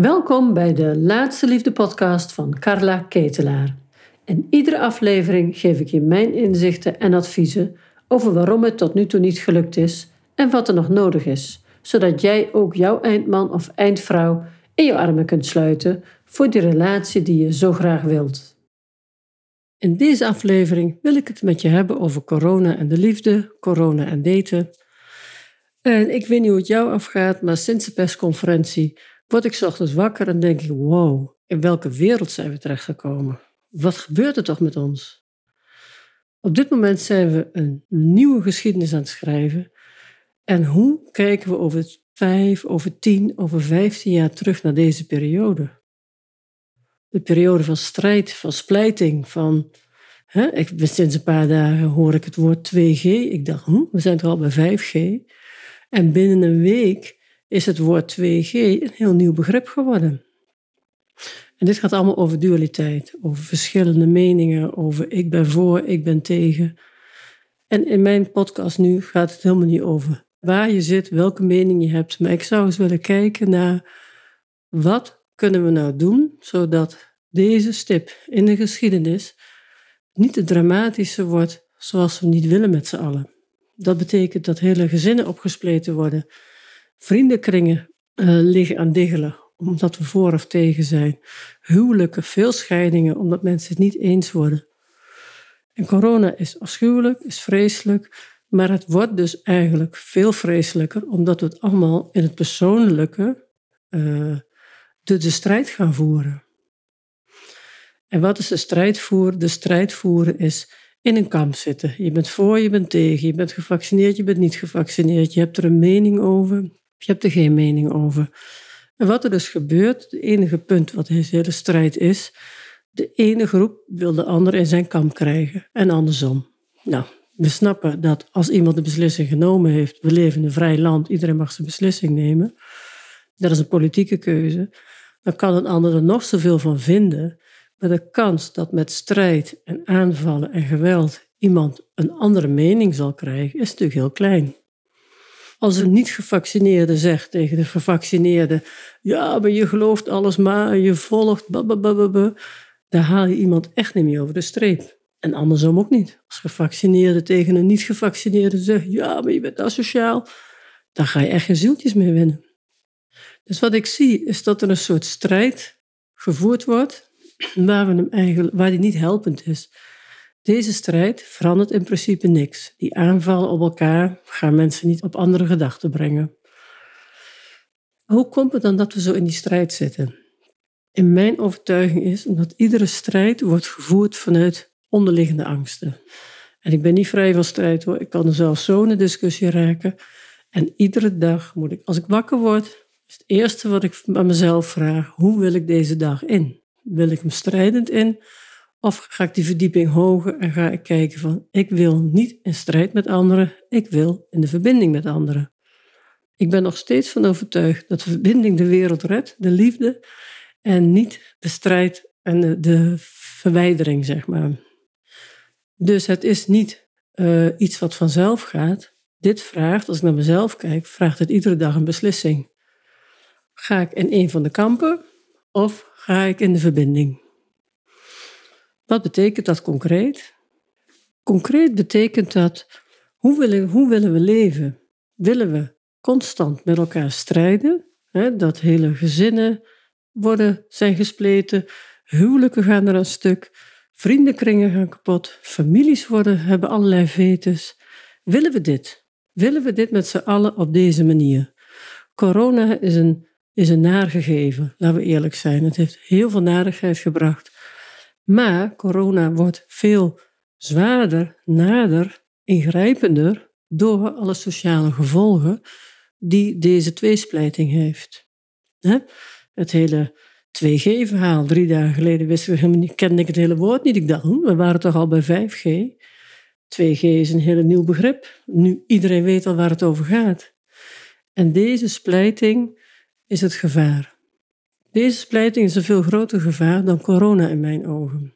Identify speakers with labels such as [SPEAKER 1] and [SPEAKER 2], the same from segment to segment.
[SPEAKER 1] Welkom bij de Laatste Liefde podcast van Carla Ketelaar. In iedere aflevering geef ik je mijn inzichten en adviezen over waarom het tot nu toe niet gelukt is en wat er nog nodig is, zodat jij ook jouw eindman of eindvrouw in je armen kunt sluiten voor die relatie die je zo graag wilt. In deze aflevering wil ik het met je hebben over corona en de liefde, corona en daten. En ik weet niet hoe het jou afgaat, maar sinds de persconferentie word ik ochtends wakker en denk ik: wow, in welke wereld zijn we terechtgekomen? Wat gebeurt er toch met ons? Op dit moment zijn we een nieuwe geschiedenis aan het schrijven. En hoe kijken we over vijf, over tien, over vijftien jaar terug naar deze periode? De periode van strijd, van splijting, van. Hè, ik, sinds een paar dagen hoor ik het woord 2G. Ik dacht, hm, we zijn toch al bij 5G? En binnen een week is het woord 2G een heel nieuw begrip geworden. En dit gaat allemaal over dualiteit, over verschillende meningen, over ik ben voor, ik ben tegen. En in mijn podcast nu gaat het helemaal niet over waar je zit, welke mening je hebt. Maar ik zou eens willen kijken naar wat kunnen we nou doen zodat deze stip in de geschiedenis niet te dramatische wordt zoals we niet willen met z'n allen. Dat betekent dat hele gezinnen opgespleten worden, vriendenkringen uh, liggen aan diggelen omdat we voor of tegen zijn, huwelijken, veel scheidingen omdat mensen het niet eens worden. En corona is afschuwelijk, is vreselijk, maar het wordt dus eigenlijk veel vreselijker omdat we het allemaal in het persoonlijke uh, de, de strijd gaan voeren. En wat is de strijd voeren? De strijd voeren is in een kamp zitten. Je bent voor, je bent tegen, je bent gevaccineerd, je bent niet gevaccineerd. Je hebt er een mening over, je hebt er geen mening over. En wat er dus gebeurt, het enige punt wat deze hele strijd is, de ene groep wil de andere in zijn kamp krijgen en andersom. Nou, we snappen dat als iemand de beslissing genomen heeft, we leven in een vrij land, iedereen mag zijn beslissing nemen. Dat is een politieke keuze. Dan kan een ander er nog zoveel van vinden. Maar de kans dat met strijd en aanvallen en geweld iemand een andere mening zal krijgen, is natuurlijk heel klein. Als een niet-gevaccineerde zegt tegen de gevaccineerde: Ja, maar je gelooft alles maar, je volgt, daar haal je iemand echt niet meer over de streep. En andersom ook niet. Als gevaccineerde tegen een niet-gevaccineerde zegt: Ja, maar je bent asociaal, dan ga je echt geen zieltjes meer winnen. Dus wat ik zie is dat er een soort strijd gevoerd wordt waar, we hem eigenlijk, waar die niet helpend is. Deze strijd verandert in principe niks. Die aanvallen op elkaar gaan mensen niet op andere gedachten brengen. Hoe komt het dan dat we zo in die strijd zitten? In mijn overtuiging is dat iedere strijd wordt gevoerd vanuit onderliggende angsten. En ik ben niet vrij van strijd hoor. Ik kan er zelfs zo in een discussie raken. En iedere dag moet ik, als ik wakker word, is het eerste wat ik aan mezelf vraag: hoe wil ik deze dag in? Wil ik hem strijdend in? Of ga ik die verdieping hoger en ga ik kijken van ik wil niet in strijd met anderen, ik wil in de verbinding met anderen. Ik ben nog steeds van overtuigd dat de verbinding de wereld redt, de liefde, en niet de strijd en de, de verwijdering, zeg maar. Dus het is niet uh, iets wat vanzelf gaat. Dit vraagt, als ik naar mezelf kijk, vraagt het iedere dag een beslissing. Ga ik in een van de kampen of ga ik in de verbinding? Wat betekent dat concreet? Concreet betekent dat hoe willen, hoe willen we leven? Willen we constant met elkaar strijden? Hè, dat hele gezinnen worden, zijn gespleten, huwelijken gaan er een stuk, vriendenkringen gaan kapot, families worden, hebben allerlei vetes. Willen we dit? Willen we dit met z'n allen op deze manier? Corona is een, is een naargegeven, laten we eerlijk zijn. Het heeft heel veel narigheid gebracht. Maar corona wordt veel zwaarder, nader, ingrijpender door alle sociale gevolgen die deze tweesplijting heeft. Het hele 2G-verhaal, drie dagen geleden wisten we helemaal niet, kende ik het hele woord niet. Ik dacht, hm, we waren toch al bij 5G. 2G is een hele nieuw begrip. Nu iedereen weet al waar het over gaat. En deze splijting is het gevaar. Deze splijting is een veel groter gevaar dan corona in mijn ogen.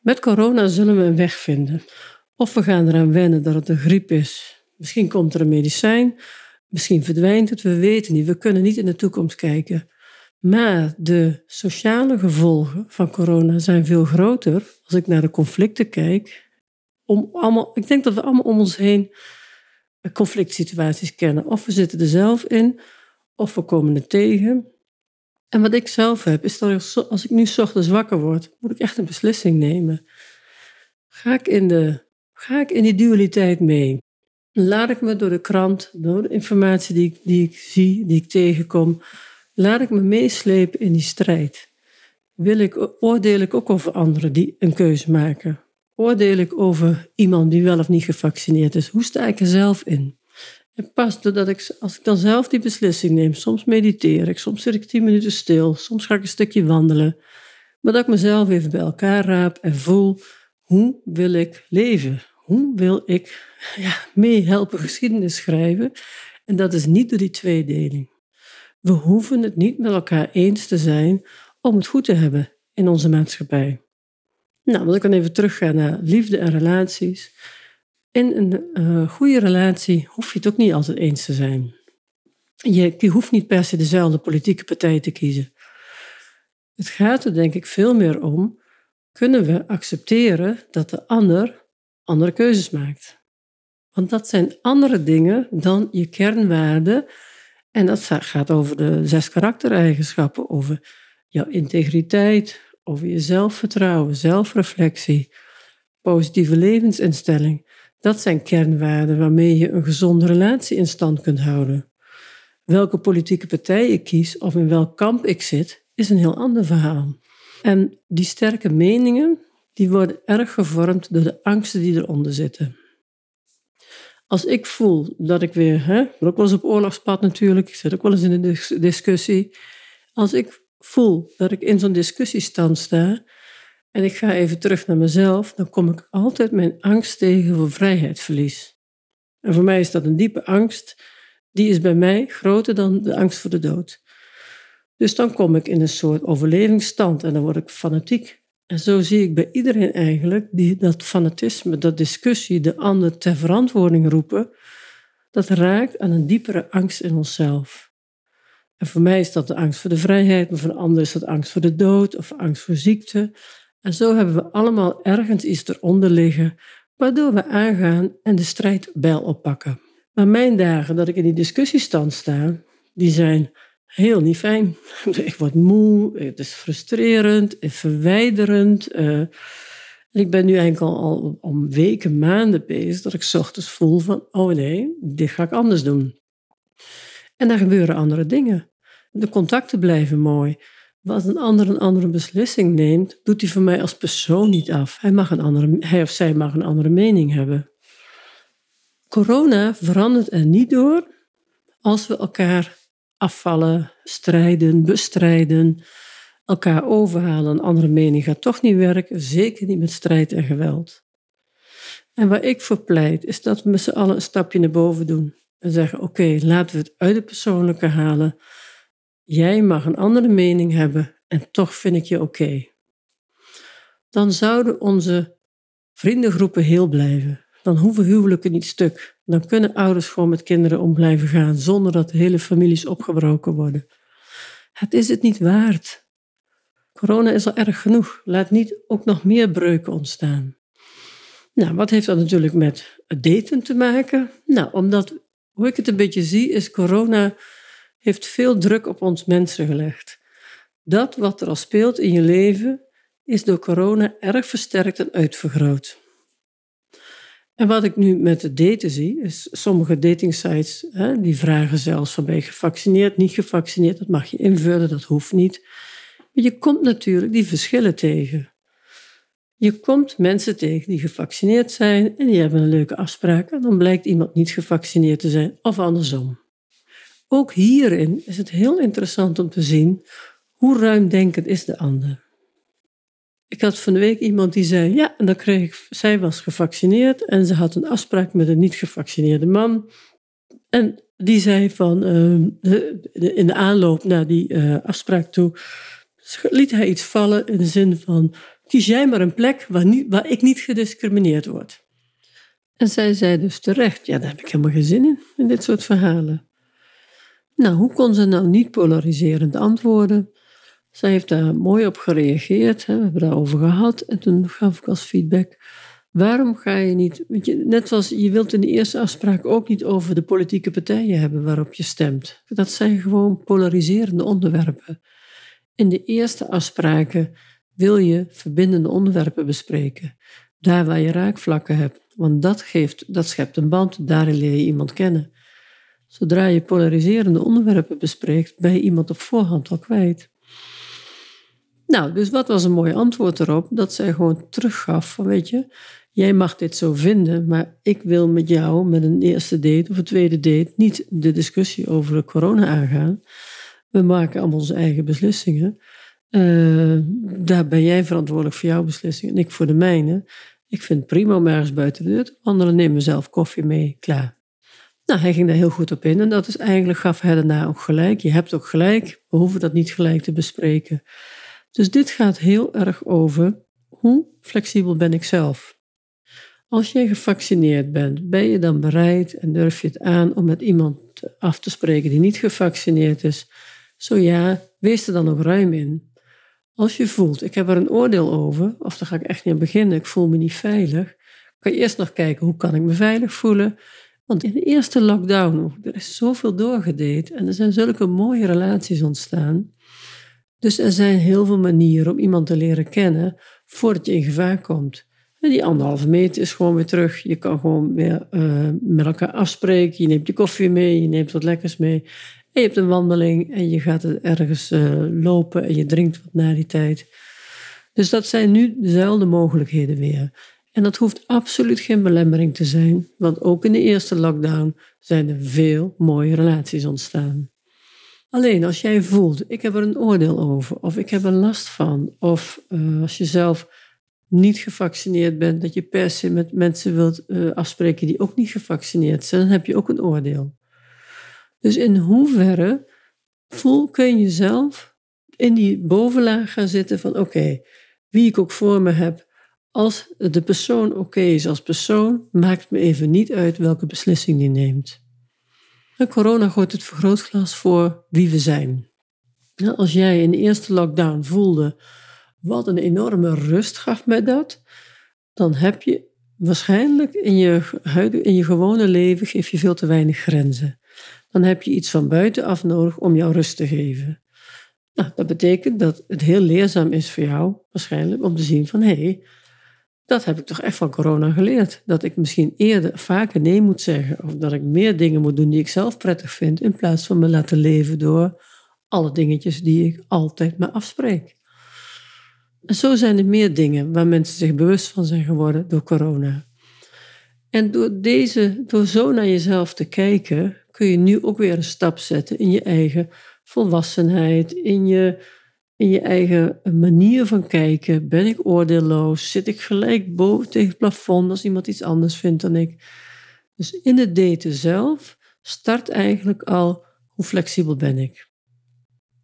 [SPEAKER 1] Met corona zullen we een weg vinden. Of we gaan eraan wennen dat het een griep is. Misschien komt er een medicijn, misschien verdwijnt het, we weten niet. We kunnen niet in de toekomst kijken. Maar de sociale gevolgen van corona zijn veel groter als ik naar de conflicten kijk. Om allemaal, ik denk dat we allemaal om ons heen conflict situaties kennen. Of we zitten er zelf in, of we komen er tegen. En wat ik zelf heb, is dat als ik nu ochtends wakker word, moet ik echt een beslissing nemen. Ga ik in, de, ga ik in die dualiteit mee? Laat ik me door de krant, door de informatie die ik, die ik zie, die ik tegenkom, laat ik me meeslepen in die strijd? Wil ik, oordeel ik ook over anderen die een keuze maken? Oordeel ik over iemand die wel of niet gevaccineerd is? Hoe sta ik er zelf in? En pas doordat ik, als ik dan zelf die beslissing neem, soms mediteer ik, soms zit ik tien minuten stil, soms ga ik een stukje wandelen, maar dat ik mezelf even bij elkaar raap en voel, hoe wil ik leven? Hoe wil ik ja, meehelpen geschiedenis schrijven? En dat is niet door die tweedeling. We hoeven het niet met elkaar eens te zijn om het goed te hebben in onze maatschappij. Nou, als ik dan even terugga naar liefde en relaties. In een uh, goede relatie hoef je het ook niet altijd eens te zijn. Je, je hoeft niet per se dezelfde politieke partij te kiezen. Het gaat er denk ik veel meer om, kunnen we accepteren dat de ander andere keuzes maakt? Want dat zijn andere dingen dan je kernwaarden. En dat gaat over de zes karaktereigenschappen, over jouw integriteit, over je zelfvertrouwen, zelfreflectie, positieve levensinstelling. Dat zijn kernwaarden waarmee je een gezonde relatie in stand kunt houden. Welke politieke partij ik kies of in welk kamp ik zit, is een heel ander verhaal. En die sterke meningen, die worden erg gevormd door de angsten die eronder zitten. Als ik voel dat ik weer, hè, ook wel eens op oorlogspad natuurlijk, ik zit ook wel eens in een discussie. Als ik voel dat ik in zo'n discussiestand sta en ik ga even terug naar mezelf, dan kom ik altijd mijn angst tegen voor vrijheidsverlies. En voor mij is dat een diepe angst, die is bij mij groter dan de angst voor de dood. Dus dan kom ik in een soort overlevingsstand en dan word ik fanatiek. En zo zie ik bij iedereen eigenlijk die dat fanatisme, dat discussie, de ander ter verantwoording roepen, dat raakt aan een diepere angst in onszelf. En voor mij is dat de angst voor de vrijheid, maar voor een ander is dat angst voor de dood of angst voor ziekte. En zo hebben we allemaal ergens iets eronder liggen, waardoor we aangaan en de strijd bijl oppakken. Maar mijn dagen dat ik in die discussiestand sta, die zijn heel niet fijn. Ik word moe, het is frustrerend, verwijderend. Uh, ik ben nu eigenlijk al, al om weken, maanden bezig dat ik ochtends voel van, oh nee, dit ga ik anders doen. En dan gebeuren andere dingen. De contacten blijven mooi. Als een ander een andere beslissing neemt, doet hij voor mij als persoon niet af. Hij, mag een andere, hij of zij mag een andere mening hebben. Corona verandert er niet door als we elkaar afvallen, strijden, bestrijden, elkaar overhalen. Een andere mening gaat toch niet werken, zeker niet met strijd en geweld. En waar ik voor pleit, is dat we met z'n allen een stapje naar boven doen. En zeggen, oké, laten we het uit het persoonlijke halen. Jij mag een andere mening hebben en toch vind ik je oké. Dan zouden onze vriendengroepen heel blijven. Dan hoeven huwelijken niet stuk. Dan kunnen ouders gewoon met kinderen om blijven gaan zonder dat hele families opgebroken worden. Het is het niet waard. Corona is al erg genoeg. Laat niet ook nog meer breuken ontstaan. Nou, wat heeft dat natuurlijk met daten te maken? Nou, omdat, hoe ik het een beetje zie, is corona heeft veel druk op ons mensen gelegd. Dat wat er al speelt in je leven, is door corona erg versterkt en uitvergroot. En wat ik nu met het daten zie, is sommige datingsites hè, die vragen zelfs van ben je gevaccineerd, niet gevaccineerd, dat mag je invullen, dat hoeft niet. Maar je komt natuurlijk die verschillen tegen. Je komt mensen tegen die gevaccineerd zijn en die hebben een leuke afspraak en dan blijkt iemand niet gevaccineerd te zijn of andersom. Ook hierin is het heel interessant om te zien hoe ruimdenkend is de ander. Ik had van de week iemand die zei, ja, en dan kreeg ik, zij was gevaccineerd en ze had een afspraak met een niet gevaccineerde man. En die zei van, ehm, in de aanloop naar die uh, afspraak toe, liet hij iets vallen in de zin van, kies jij maar een plek waar, niet, waar ik niet gediscrimineerd word. En zij zei dus terecht, ja, daar heb ik helemaal geen zin in, in dit soort verhalen. Nou, hoe kon ze nou niet polariserend antwoorden? Zij heeft daar mooi op gereageerd. Hè. We hebben daarover gehad. En toen gaf ik als feedback. Waarom ga je niet, je, net zoals je wilt in de eerste afspraak ook niet over de politieke partijen hebben waarop je stemt. Dat zijn gewoon polariserende onderwerpen. In de eerste afspraken wil je verbindende onderwerpen bespreken. Daar waar je raakvlakken hebt. Want dat, geeft, dat schept een band, daarin leer je iemand kennen. Zodra je polariserende onderwerpen bespreekt, ben je iemand op voorhand al kwijt. Nou, dus wat was een mooi antwoord erop? Dat zij gewoon teruggaf van, weet je, jij mag dit zo vinden, maar ik wil met jou met een eerste date of een tweede date niet de discussie over de corona aangaan. We maken allemaal onze eigen beslissingen. Uh, daar ben jij verantwoordelijk voor jouw beslissingen en ik voor de mijne. Ik vind het prima om ergens buiten de deur te wandelen, mezelf koffie mee, klaar. Nou, hij ging daar heel goed op in en dat is eigenlijk, gaf hij daarna ook gelijk. Je hebt ook gelijk, we hoeven dat niet gelijk te bespreken. Dus dit gaat heel erg over hoe flexibel ben ik zelf. Als jij gevaccineerd bent, ben je dan bereid en durf je het aan om met iemand af te spreken die niet gevaccineerd is? Zo ja, wees er dan ook ruim in. Als je voelt, ik heb er een oordeel over, of daar ga ik echt niet aan beginnen, ik voel me niet veilig, kan je eerst nog kijken hoe kan ik me veilig voelen. Want in de eerste lockdown, er is zoveel doorgedate en er zijn zulke mooie relaties ontstaan. Dus er zijn heel veel manieren om iemand te leren kennen voordat je in gevaar komt. Die anderhalve meter is gewoon weer terug. Je kan gewoon weer uh, met elkaar afspreken. Je neemt je koffie mee, je neemt wat lekkers mee. En je hebt een wandeling en je gaat ergens uh, lopen en je drinkt wat na die tijd. Dus dat zijn nu dezelfde mogelijkheden weer. En dat hoeft absoluut geen belemmering te zijn, want ook in de eerste lockdown zijn er veel mooie relaties ontstaan. Alleen als jij voelt, ik heb er een oordeel over, of ik heb er last van, of uh, als je zelf niet gevaccineerd bent, dat je per se met mensen wilt uh, afspreken die ook niet gevaccineerd zijn, dan heb je ook een oordeel. Dus in hoeverre voel kun je jezelf in die bovenlaag gaan zitten van oké, wie ik ook voor me heb, als de persoon oké is als persoon, maakt me even niet uit welke beslissing die neemt. En corona gooit het vergrootglas voor wie we zijn. Als jij in de eerste lockdown voelde, wat een enorme rust gaf mij dat, dan heb je waarschijnlijk in je, in je gewone leven geef je veel te weinig grenzen. Dan heb je iets van buitenaf nodig om jou rust te geven. Nou, dat betekent dat het heel leerzaam is voor jou, waarschijnlijk, om te zien van hé, hey, dat heb ik toch echt van corona geleerd. Dat ik misschien eerder vaker nee moet zeggen. Of dat ik meer dingen moet doen die ik zelf prettig vind. In plaats van me laten leven door alle dingetjes die ik altijd me afspreek. En zo zijn er meer dingen waar mensen zich bewust van zijn geworden door corona. En door, deze, door zo naar jezelf te kijken, kun je nu ook weer een stap zetten in je eigen volwassenheid, in je in je eigen manier van kijken. Ben ik oordeelloos? Zit ik gelijk boven tegen het plafond als iemand iets anders vindt dan ik? Dus in het daten zelf start eigenlijk al hoe flexibel ben ik?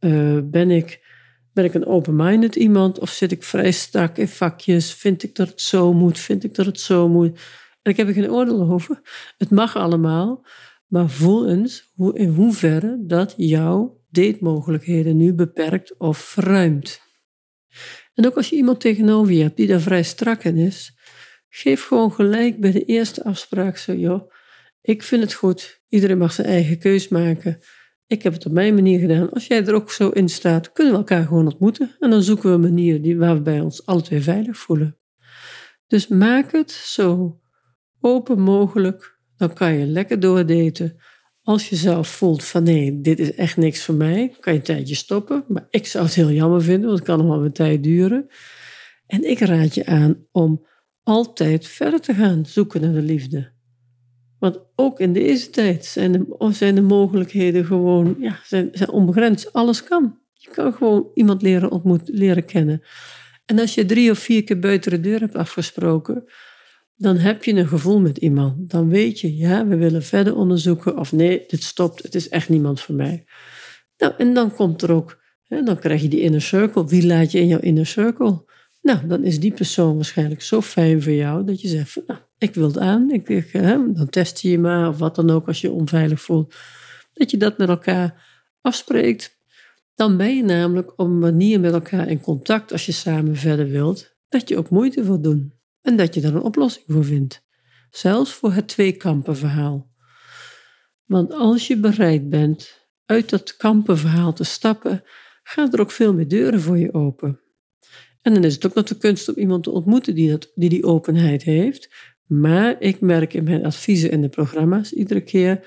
[SPEAKER 1] Uh, ben ik, ben ik een open-minded iemand of zit ik vrij strak in vakjes? Vind ik dat het zo moet? Vind ik dat het zo moet? En ik heb er geen oordeel over. Het mag allemaal. Maar voel eens hoe, in hoeverre dat jou datemogelijkheden nu beperkt of verruimt. En ook als je iemand tegenover je hebt die daar vrij strak in is, geef gewoon gelijk bij de eerste afspraak zo, joh, ik vind het goed, iedereen mag zijn eigen keus maken. Ik heb het op mijn manier gedaan. Als jij er ook zo in staat, kunnen we elkaar gewoon ontmoeten. En dan zoeken we een manier die, waar we bij ons alle twee veilig voelen. Dus maak het zo open mogelijk. Dan kan je lekker doordaten. Als je zelf voelt van nee, dit is echt niks voor mij, kan je een tijdje stoppen. Maar ik zou het heel jammer vinden, want het kan nog wel een tijd duren. En ik raad je aan om altijd verder te gaan zoeken naar de liefde. Want ook in deze tijd zijn de, mogelijkheden gewoon ja, zijn, zijn onbegrensd. Alles kan. Je kan gewoon iemand leren ontmoeten, leren kennen. En als je drie of vier keer buiten de deur hebt afgesproken, dan heb je een gevoel met iemand. Dan weet je, ja, we willen verder onderzoeken of nee, dit stopt, het is echt niemand voor mij. Nou, en dan komt er ook, hè, dan krijg je die inner circle. Wie laat je in jouw inner circle? Nou, dan is die persoon waarschijnlijk zo fijn voor jou dat je zegt, van, nou, ik wil het aan. Ik, hè, dan test je je maar of wat dan ook als je je onveilig voelt. Dat je dat met elkaar afspreekt. Dan ben je namelijk op een manier met elkaar in contact als je samen verder wilt, dat je ook moeite wilt doen en dat je daar een oplossing voor vindt. Zelfs voor het tweekampenverhaal. Want als je bereid bent uit dat kampenverhaal te stappen, gaan er ook veel meer deuren voor je open. En dan is het ook nog de kunst om iemand te ontmoeten die, dat, die die openheid heeft. Maar ik merk in mijn adviezen en de programma's iedere keer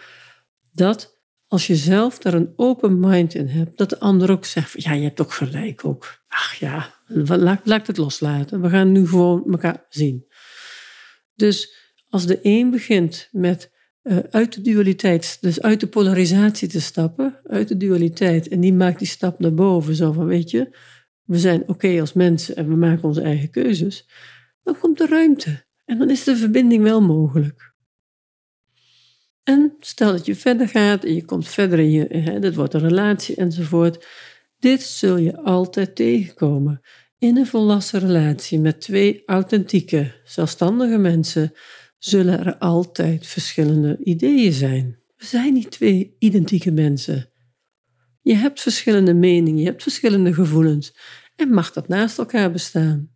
[SPEAKER 1] dat als je zelf daar een open mind in hebt, dat de ander ook zegt: van, Ja, je hebt ook gelijk ook. Ach ja, laat, laat het loslaten. We gaan nu gewoon elkaar zien. Dus als de een begint met uh, uit de dualiteit, dus uit de polarisatie te stappen, uit de dualiteit, en die maakt die stap naar boven, zo van: Weet je, we zijn oké als mensen en we maken onze eigen keuzes, dan komt de ruimte. En dan is de verbinding wel mogelijk. En stel dat je verder gaat en je komt verder in je, hè, dat wordt een relatie enzovoort. Dit zul je altijd tegenkomen. In een volwassen relatie met twee authentieke, zelfstandige mensen zullen er altijd verschillende ideeën zijn. We zijn niet twee identieke mensen. Je hebt verschillende meningen, je hebt verschillende gevoelens en mag dat naast elkaar bestaan.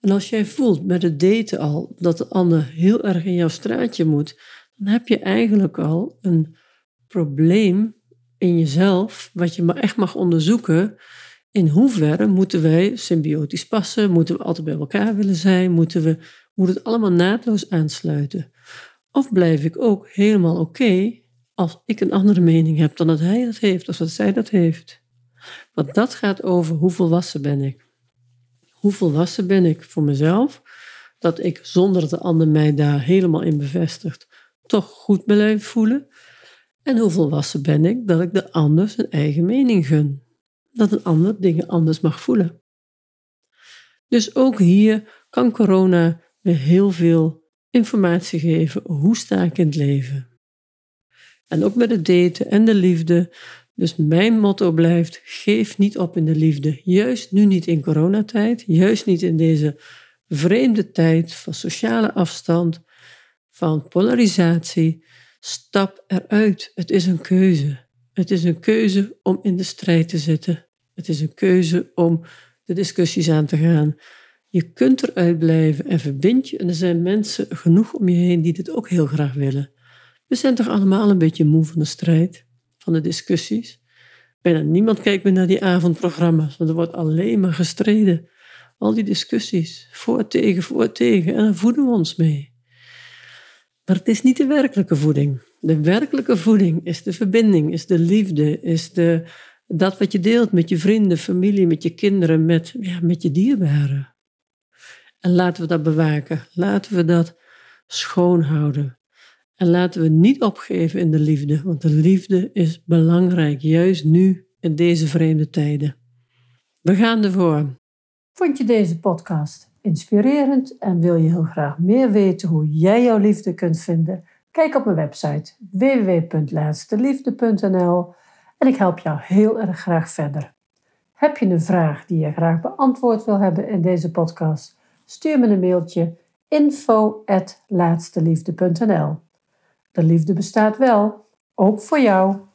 [SPEAKER 1] En als jij voelt met het daten al dat de ander heel erg in jouw straatje moet, dan heb je eigenlijk al een probleem in jezelf, wat je maar echt mag onderzoeken. In hoeverre moeten wij symbiotisch passen? Moeten we altijd bij elkaar willen zijn? Moeten we, moet het allemaal naadloos aansluiten? Of blijf ik ook helemaal oké als ik een andere mening heb dan dat hij dat heeft of dat zij dat heeft? Want dat gaat over hoe volwassen ben ik. Hoe volwassen ben ik voor mezelf, dat ik zonder dat de ander mij daar helemaal in bevestigt, toch goed blijf voelen. En hoe volwassen ben ik dat ik de ander zijn eigen mening gun. Dat een ander dingen anders mag voelen. Dus ook hier kan corona weer heel veel informatie geven. Hoe sta ik in het leven? En ook met het daten en de liefde. Dus mijn motto blijft: geef niet op in de liefde. Juist nu niet in coronatijd, juist niet in deze vreemde tijd van sociale afstand, van polarisatie. Stap eruit. Het is een keuze. Het is een keuze om in de strijd te zitten. Het is een keuze om de discussies aan te gaan. Je kunt eruit blijven en verbind je. En er zijn mensen genoeg om je heen die dit ook heel graag willen. We zijn toch allemaal een beetje moe van de strijd, van de discussies. Bijna niemand kijkt meer naar die avondprogramma's, want er wordt alleen maar gestreden. Al die discussies, voor, tegen, voor, tegen, en daar voeden we ons mee. Maar het is niet de werkelijke voeding. De werkelijke voeding is de verbinding, is de liefde, is de, dat wat je deelt met je vrienden, familie, met je kinderen, met, ja, met je dierbaren. En laten we dat bewaken. Laten we dat schoonhouden. En laten we niet opgeven in de liefde, want de liefde is belangrijk, juist nu in deze vreemde tijden. We gaan ervoor.
[SPEAKER 2] Vond je deze podcast inspirerend en wil je heel graag meer weten hoe jij jouw liefde kunt vinden? Kijk op mijn website www.laatsteliefde.nl en ik help jou heel erg graag verder. Heb je een vraag die je graag beantwoord wil hebben in deze podcast? Stuur me een mailtje info@laatsteliefde.nl. De liefde bestaat wel, ook voor jou.